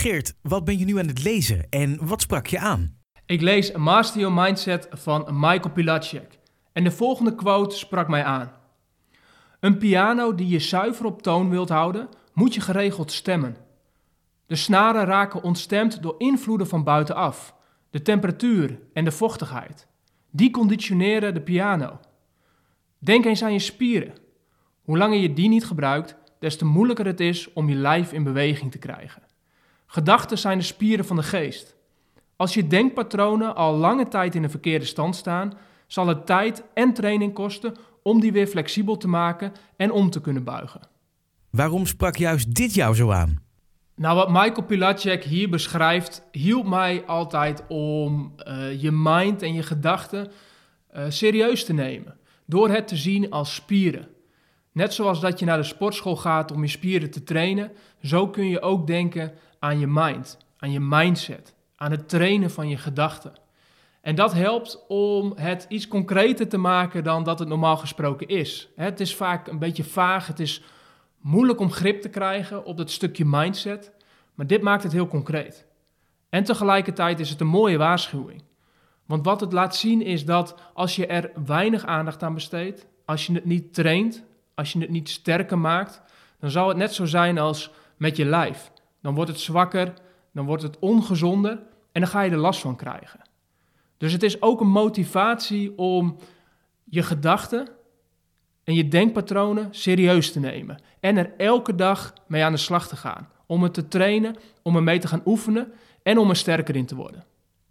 Geert, wat ben je nu aan het lezen en wat sprak je aan? Ik lees Master Your Mindset van Michael Pilacek. En de volgende quote sprak mij aan. Een piano die je zuiver op toon wilt houden, moet je geregeld stemmen. De snaren raken ontstemd door invloeden van buitenaf, de temperatuur en de vochtigheid. Die conditioneren de piano. Denk eens aan je spieren. Hoe langer je die niet gebruikt, des te moeilijker het is om je lijf in beweging te krijgen. Gedachten zijn de spieren van de geest. Als je denkpatronen al lange tijd in een verkeerde stand staan, zal het tijd en training kosten om die weer flexibel te maken en om te kunnen buigen. Waarom sprak juist dit jou zo aan? Nou, wat Michael Pilacek hier beschrijft, hielp mij altijd om uh, je mind en je gedachten uh, serieus te nemen. Door het te zien als spieren. Net zoals dat je naar de sportschool gaat om je spieren te trainen, zo kun je ook denken aan je mind, aan je mindset, aan het trainen van je gedachten. En dat helpt om het iets concreter te maken dan dat het normaal gesproken is. Het is vaak een beetje vaag, het is moeilijk om grip te krijgen op dat stukje mindset, maar dit maakt het heel concreet. En tegelijkertijd is het een mooie waarschuwing. Want wat het laat zien is dat als je er weinig aandacht aan besteedt, als je het niet traint, als je het niet sterker maakt, dan zal het net zo zijn als met je lijf. Dan wordt het zwakker, dan wordt het ongezonder en dan ga je er last van krijgen. Dus het is ook een motivatie om je gedachten en je denkpatronen serieus te nemen. En er elke dag mee aan de slag te gaan. Om het te trainen, om ermee te gaan oefenen en om er sterker in te worden.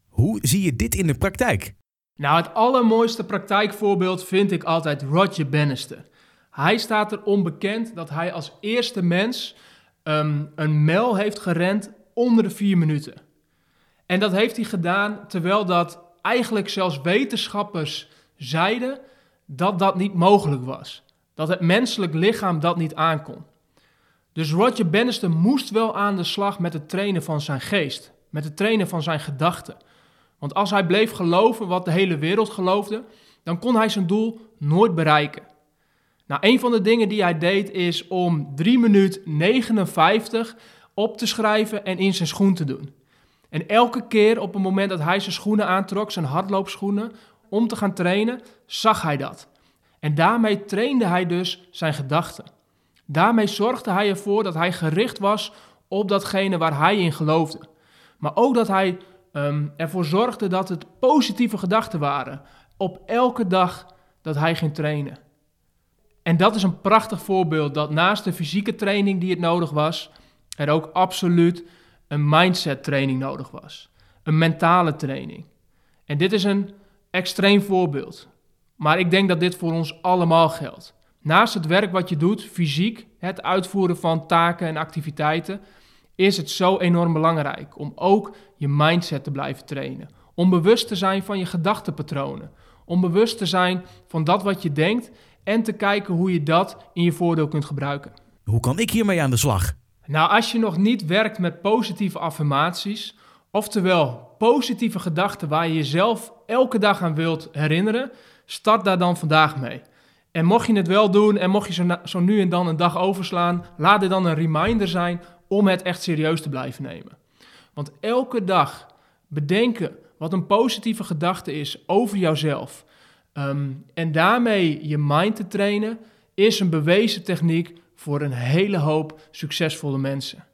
Hoe zie je dit in de praktijk? Nou, het allermooiste praktijkvoorbeeld vind ik altijd Roger Bannister. Hij staat er onbekend dat hij als eerste mens um, een mijl heeft gerend onder de vier minuten. En dat heeft hij gedaan terwijl dat eigenlijk zelfs wetenschappers zeiden dat dat niet mogelijk was. Dat het menselijk lichaam dat niet aankon. Dus Roger Bannister moest wel aan de slag met het trainen van zijn geest, met het trainen van zijn gedachten. Want als hij bleef geloven wat de hele wereld geloofde, dan kon hij zijn doel nooit bereiken. Nou, een van de dingen die hij deed is om 3 minuut 59 op te schrijven en in zijn schoen te doen. En elke keer op het moment dat hij zijn schoenen aantrok, zijn hardloopschoenen, om te gaan trainen, zag hij dat. En daarmee trainde hij dus zijn gedachten. Daarmee zorgde hij ervoor dat hij gericht was op datgene waar hij in geloofde. Maar ook dat hij um, ervoor zorgde dat het positieve gedachten waren op elke dag dat hij ging trainen. En dat is een prachtig voorbeeld dat naast de fysieke training die het nodig was, er ook absoluut een mindset training nodig was. Een mentale training. En dit is een extreem voorbeeld. Maar ik denk dat dit voor ons allemaal geldt. Naast het werk wat je doet, fysiek, het uitvoeren van taken en activiteiten, is het zo enorm belangrijk om ook je mindset te blijven trainen. Om bewust te zijn van je gedachtenpatronen. Om bewust te zijn van dat wat je denkt en te kijken hoe je dat in je voordeel kunt gebruiken. Hoe kan ik hiermee aan de slag? Nou, als je nog niet werkt met positieve affirmaties, oftewel positieve gedachten waar je jezelf elke dag aan wilt herinneren, start daar dan vandaag mee. En mocht je het wel doen en mocht je zo, zo nu en dan een dag overslaan, laat dit dan een reminder zijn om het echt serieus te blijven nemen. Want elke dag bedenken wat een positieve gedachte is over jouzelf um, en daarmee je mind te trainen, is een bewezen techniek voor een hele hoop succesvolle mensen.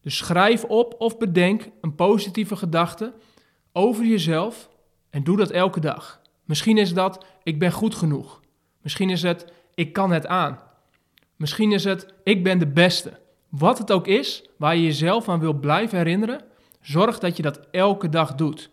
Dus schrijf op of bedenk een positieve gedachte over jezelf en doe dat elke dag. Misschien is dat ik ben goed genoeg. Misschien is het ik kan het aan. Misschien is het ik ben de beste. Wat het ook is, waar je jezelf aan wil blijven herinneren, zorg dat je dat elke dag doet.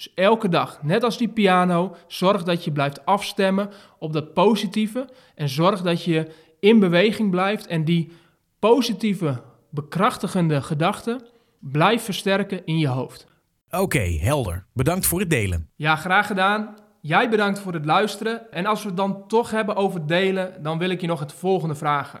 Dus elke dag, net als die piano, zorg dat je blijft afstemmen op dat positieve en zorg dat je in beweging blijft en die positieve, bekrachtigende gedachten blijft versterken in je hoofd. Oké, helder. Bedankt voor het delen. Ja, graag gedaan. Jij bedankt voor het luisteren. En als we het dan toch hebben over delen, dan wil ik je nog het volgende vragen.